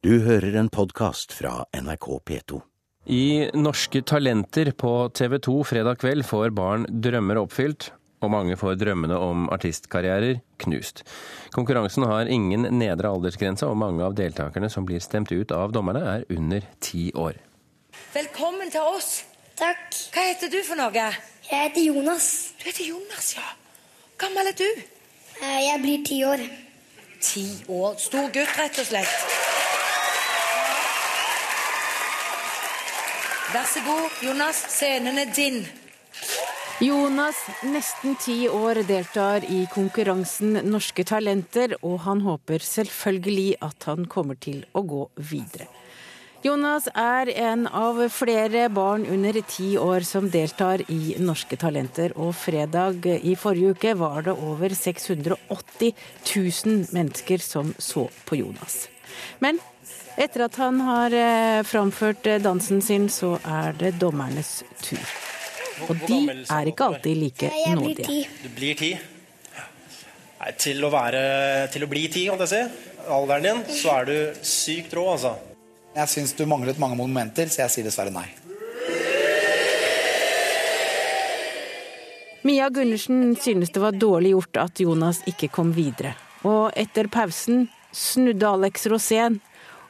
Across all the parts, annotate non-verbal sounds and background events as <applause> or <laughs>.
Du hører en podkast fra NRK P2. I Norske Talenter på TV 2 fredag kveld får barn drømmer oppfylt, og mange får drømmene om artistkarrierer knust. Konkurransen har ingen nedre aldersgrense, og mange av deltakerne som blir stemt ut av dommerne, er under ti år. Velkommen til oss. Takk. Hva heter du for noe? Jeg heter Jonas. Du heter Jonas, ja. Gammel er du? Eh, Jeg blir ti år. Ti år. Stor gutt, rett og slett. Vær så god, Jonas. Scenen er din. Jonas, nesten ti år, deltar i konkurransen Norske talenter, og han håper selvfølgelig at han kommer til å gå videre. Jonas er en av flere barn under ti år som deltar i Norske talenter, og fredag i forrige uke var det over 680 000 mennesker som så på Jonas. Men etter at han har eh, framført eh, dansen sin, så er det dommernes tur. Og de er ikke alltid like nådige. Du blir ti. Nei, til å være Til å bli ti, kan jeg si, alderen din, så er du sykt rå, altså. Jeg syns du manglet mange momenter, så jeg sier dessverre nei. Mia Gundersen synes det var dårlig gjort at Jonas ikke kom videre. Og etter pausen snudde Alex Rosén,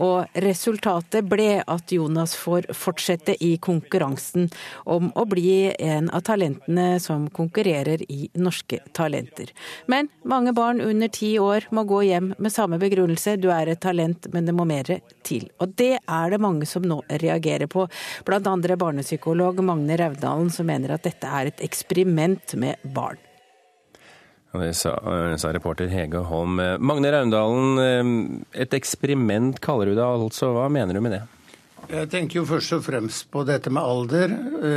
og resultatet ble at Jonas får fortsette i konkurransen om å bli en av talentene som konkurrerer i Norske Talenter. Men mange barn under ti år må gå hjem med samme begrunnelse, du er et talent, men det må mer til. Og det er det mange som nå reagerer på, blant andre barnepsykolog Magne Raudalen, som mener at dette er et eksperiment med barn. Og Det sa, eh, sa reporter Hege Holm. Eh, Magne Raundalen, eh, et eksperiment kaller du det altså. Hva mener du med det? Jeg tenker jo først og fremst på dette med alder,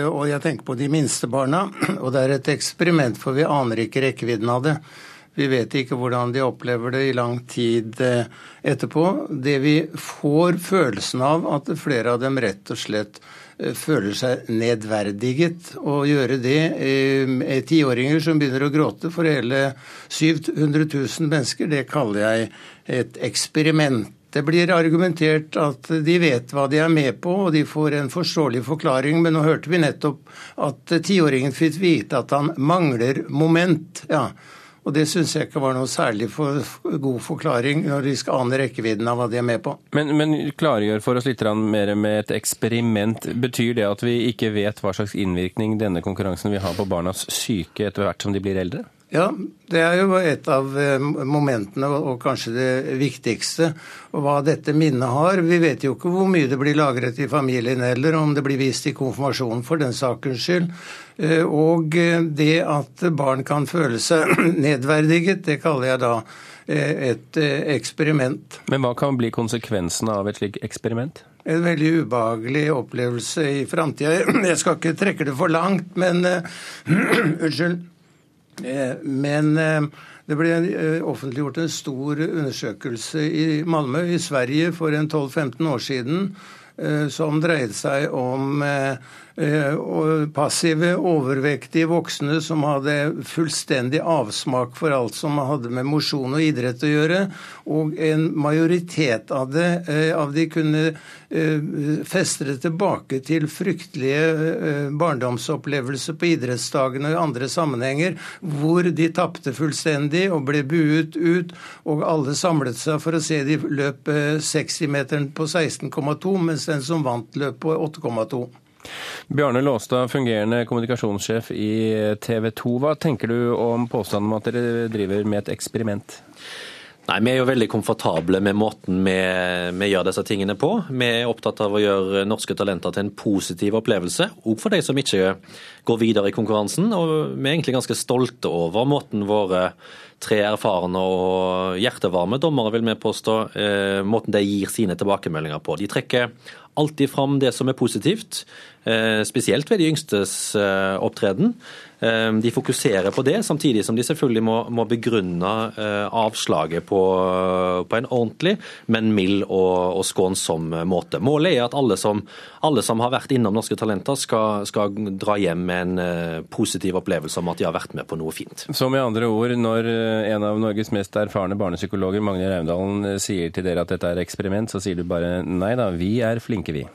og jeg tenker på de minste barna. <clears throat> Og det er et eksperiment, for vi aner ikke rekkevidden av det. Vi vet ikke hvordan de opplever det i lang tid eh, etterpå. Det vi får følelsen av at flere av dem rett og slett eh, føler seg nedverdiget. Å gjøre det eh, med tiåringer som begynner å gråte for hele 700 000 mennesker, det kaller jeg et eksperiment. Det blir argumentert at de vet hva de er med på, og de får en forståelig forklaring. Men nå hørte vi nettopp at tiåringen fikk vite at han mangler moment. Ja. Og det syns jeg ikke var noe særlig for god forklaring når de skal ane rekkevidden av hva de er med på. Men, men klargjør for oss litt mer med et eksperiment. Betyr det at vi ikke vet hva slags innvirkning denne konkurransen vil ha på barnas syke etter hvert som de blir eldre? Ja, det er jo et av eh, momentene, og kanskje det viktigste. Og hva dette minnet har. Vi vet jo ikke hvor mye det blir lagret i familien heller, om det blir vist i konfirmasjonen for den sakens skyld. Eh, Og eh, det at barn kan føle seg <clears throat> nedverdiget, det kaller jeg da et eksperiment. Men hva kan bli konsekvensene av et slikt eksperiment? En veldig ubehagelig opplevelse i framtida. <clears throat> Jeg skal ikke trekke det for langt, men <clears throat> Unnskyld. Eh, Men eh, det ble eh, offentliggjort en stor undersøkelse i Malmö i Sverige for en 12-15 år siden som dreide seg om eh, eh, passive, overvektige voksne som hadde fullstendig avsmak for alt som hadde med mosjon og idrett å gjøre. Og en majoritet av, det, eh, av de kunne eh, feste det tilbake til fryktelige eh, barndomsopplevelser på idrettsdagene og i andre sammenhenger, hvor de tapte fullstendig og ble buet ut, og alle samlet seg for å se de løp eh, 60-meteren på 16,2, mens den som vant løpet, på 8,2. Bjarne Låstad, fungerende kommunikasjonssjef i TV 2. Hva tenker du om påstanden om at dere driver med et eksperiment? Nei, Vi er jo veldig komfortable med måten vi, vi gjør disse tingene på. Vi er opptatt av å gjøre norske talenter til en positiv opplevelse, òg for de som ikke går videre i konkurransen. Og vi er egentlig ganske stolte over måten våre tre erfarne og hjertevarme dommere vil vi påstå, eh, måten de gir sine tilbakemeldinger på. De trekker alltid fram det som er positivt, eh, spesielt ved de yngstes eh, opptreden. Eh, de fokuserer på det, samtidig som de selvfølgelig må, må begrunne avslaget på, på, en ordentlig, men mild og, og, skånsom måte. Målet er at alle som, alle som har vært innom Norske Talenter, skal, skal, dra hjem med en positiv opplevelse om at de har vært med på noe fint. Så med andre ord, når en av Norges mest erfarne barnepsykologer, Magne Raundalen, sier til dere at dette er eksperiment, så sier du bare nei da, vi er flinke, vi.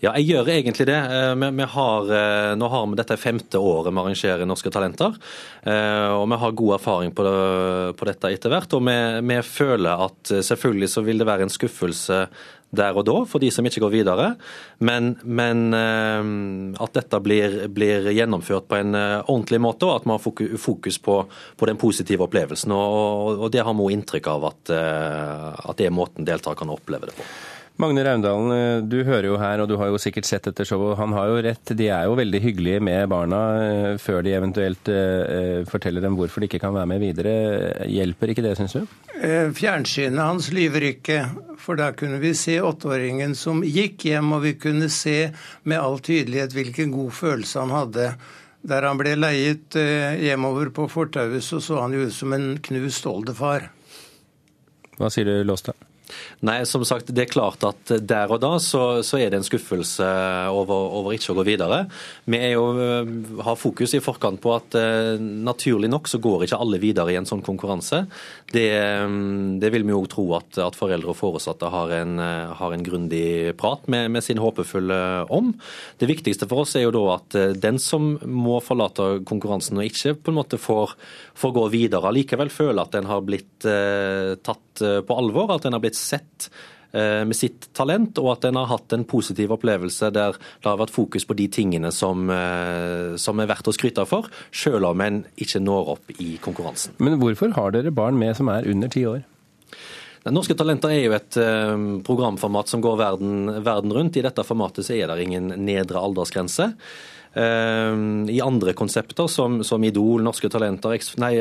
Ja, jeg gjør egentlig det. Eh, vi, har, eh, nå har vi dette femte året vi arrangerer Norske Talenter. Eh, og vi har god erfaring på, det, på dette etter hvert. Og vi, vi, føler at selvfølgelig så vil det være en skuffelse der og da for de som ikke går videre. Men, men at dette blir, blir, gjennomført på en ordentlig måte, og at vi har fokus på, på den positive opplevelsen. Og, og det har vi inntrykk av at, at det er måten deltakerne opplever det på. Magne Raundalen, eh, du hører jo her, og du har jo sikkert sett dette showet. Han har jo rett, de er jo veldig hyggelige med barna eh, før de eventuelt uh, forteller dem hvorfor de ikke kan være med videre. Hjelper ikke det, syns du? Fjernsynet hans lyver ikke, for da kunne vi se åtteåringen som gikk hjem, og vi kunne se med all tydelighet hvilken god følelse han hadde. Der han ble leiet hjemover på fortauet, så så han jo ut som en knust oldefar. Hva sier du, Låstad? Nei, som sagt, det er klart at der og da så, så er det en skuffelse over, over, ikke å gå videre. Vi er jo, eh, har fokus i forkant på at uh, naturlig nok så går ikke alle videre i en sånn konkurranse. Det, mm, det vil vi jo tro at, at foreldre og foresatte har en, uh, har en grundig prat med, med sin håpefulle om. Det viktigste for oss er jo da at uh, den som må forlate konkurransen og ikke på en måte får, får gå videre, allikevel føler at den har blitt tatt på alvor, at den har blitt sett eh, med sitt talent, og at en har hatt en positiv opplevelse der det har vært fokus på de tingene som, eh, som er verdt å skryte for, selv om en ikke når opp i konkurransen. Men hvorfor har dere barn med som er under ti år? Norske Talenter er jo et eh, programformat som går verden, verden rundt. I dette formatet så er det ingen nedre aldersgrense. Ehm, I andre konsepter, som, som Idol, Norske Talenter, X, nei,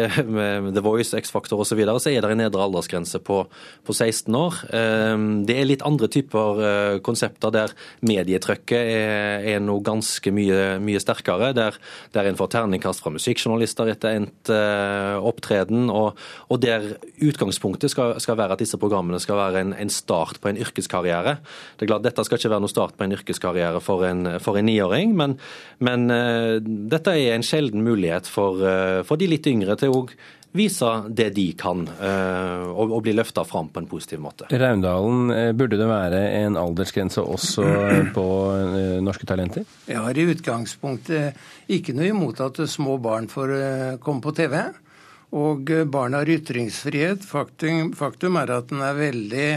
The Voice, X-Faktor osv., så, videre, så er det en nedre aldersgrense på, på 16 år. Ehm, det er litt andre typer eh, konsepter der medietrykket er, er noe ganske mye, mye sterkere. Der, der en får terningkast fra musikkjournalister etter endt opptreden, og, og, der utgangspunktet skal, skal, være at disse programmene skal være en, en, start på en yrkeskarriere. Det er klart Dette skal ikke være noe start på en yrkeskarriere for en, for en niåring, men men uh, dette er en sjelden mulighet for, uh, for de litt yngre til å vise det de kan, uh, og, og, bli løfta fram på en positiv måte. Raundalen, burde det være en aldersgrense også på Norske Talenter? Jeg har i utgangspunktet ikke noe imot at små barn får komme på TV. Og barn har ytringsfrihet. Faktum, faktum, er at den er veldig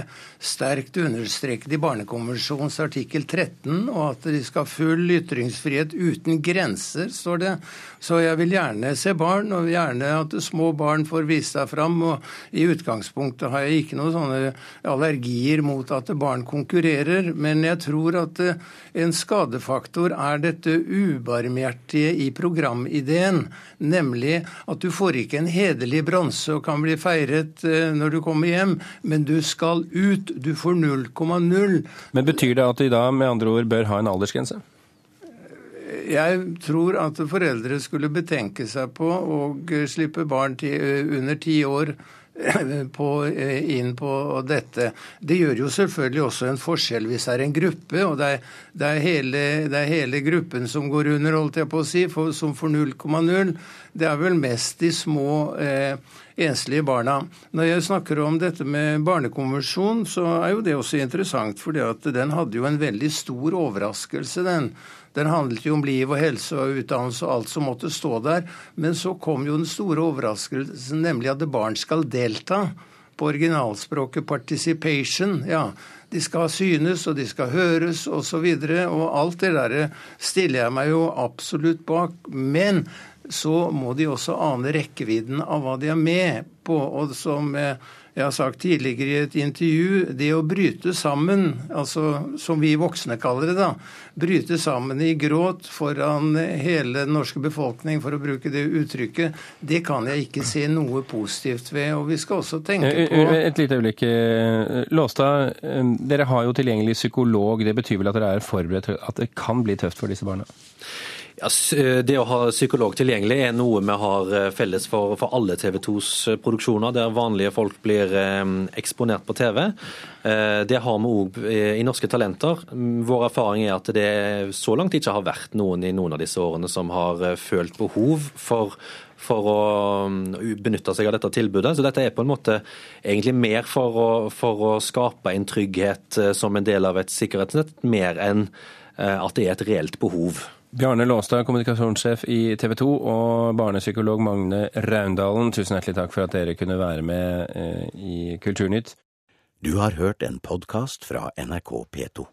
sterkt understreket i Barnekonvensjonens artikkel 13, og at de skal ha full ytringsfrihet uten grenser, står det. Så jeg vil gjerne se barn, og gjerne at små barn får vise seg fram. Og i utgangspunktet har jeg ikke noen sånne allergier mot at barn konkurrerer, men jeg tror at eh, en skadefaktor er dette ubarmhjertige i programideen, nemlig at du får ikke en hederlig bronse og kan bli feiret eh, når du kommer hjem, men du skal ut du får 0,0. Men Betyr det at de da med andre ord bør ha en aldersgrense? Jeg tror at foreldre skulle betenke seg på å slippe barn under ti år <laughs> på, inn på dette. Det gjør jo selvfølgelig også en forskjell hvis det er en gruppe, og det er, det er, hele, det er hele, gruppen som går under, holdt jeg på å si, for, som får 0,0. Det er vel mest de små eh, enslige barna. Når jeg snakker om dette med barnekonvensjon, så er jo det også interessant, for den hadde jo en veldig stor overraskelse, den. Den handlet jo om liv og helse og utdannelse og alt som måtte stå der. Men så kom jo den store overraskelsen, nemlig at barn skal delta. På originalspråket 'participation'. ja, De skal synes, og de skal høres, osv. Og, så og alt det der stiller jeg meg jo absolutt bak. Men så må de også ane rekkevidden av hva de er med på. Og som eh, jeg har sagt tidligere i et intervju, det å bryte sammen, altså som vi voksne kaller det, da, bryte sammen i gråt foran hele den norske befolkning, for å bruke det uttrykket, det kan jeg ikke se noe positivt ved. Og vi skal også tenke Eh, på Et lite øyeblikk. eh, Låstad, eh, dere har jo tilgjengelig psykolog. Det betyr vel at dere er forberedt at det kan bli tøft for disse barna? Ja, eh, det å ha psykolog tilgjengelig er noe vi har eh, felles for, for alle TV 2s produksjoner, der vanlige folk blir eh, eksponert på TV. Eh, det har vi òg i Norske Talenter. Mm, Vår erfaring er at det så langt ikke har vært noen i noen av disse årene som har eh, følt behov for for å mm, benytte seg av dette tilbudet. Så dette er på en måte egentlig mer for å, for å skape en trygghet eh, som en del av et sikkerhetsnett, mer enn eh, at det er et reelt behov. Bjarne Låstad, kommunikasjonssjef i TV 2, og barnepsykolog Magne Raundalen, tusen hjertelig takk for at dere kunne være med eh, i Kulturnytt. Du har hørt en podkast fra NRK P2.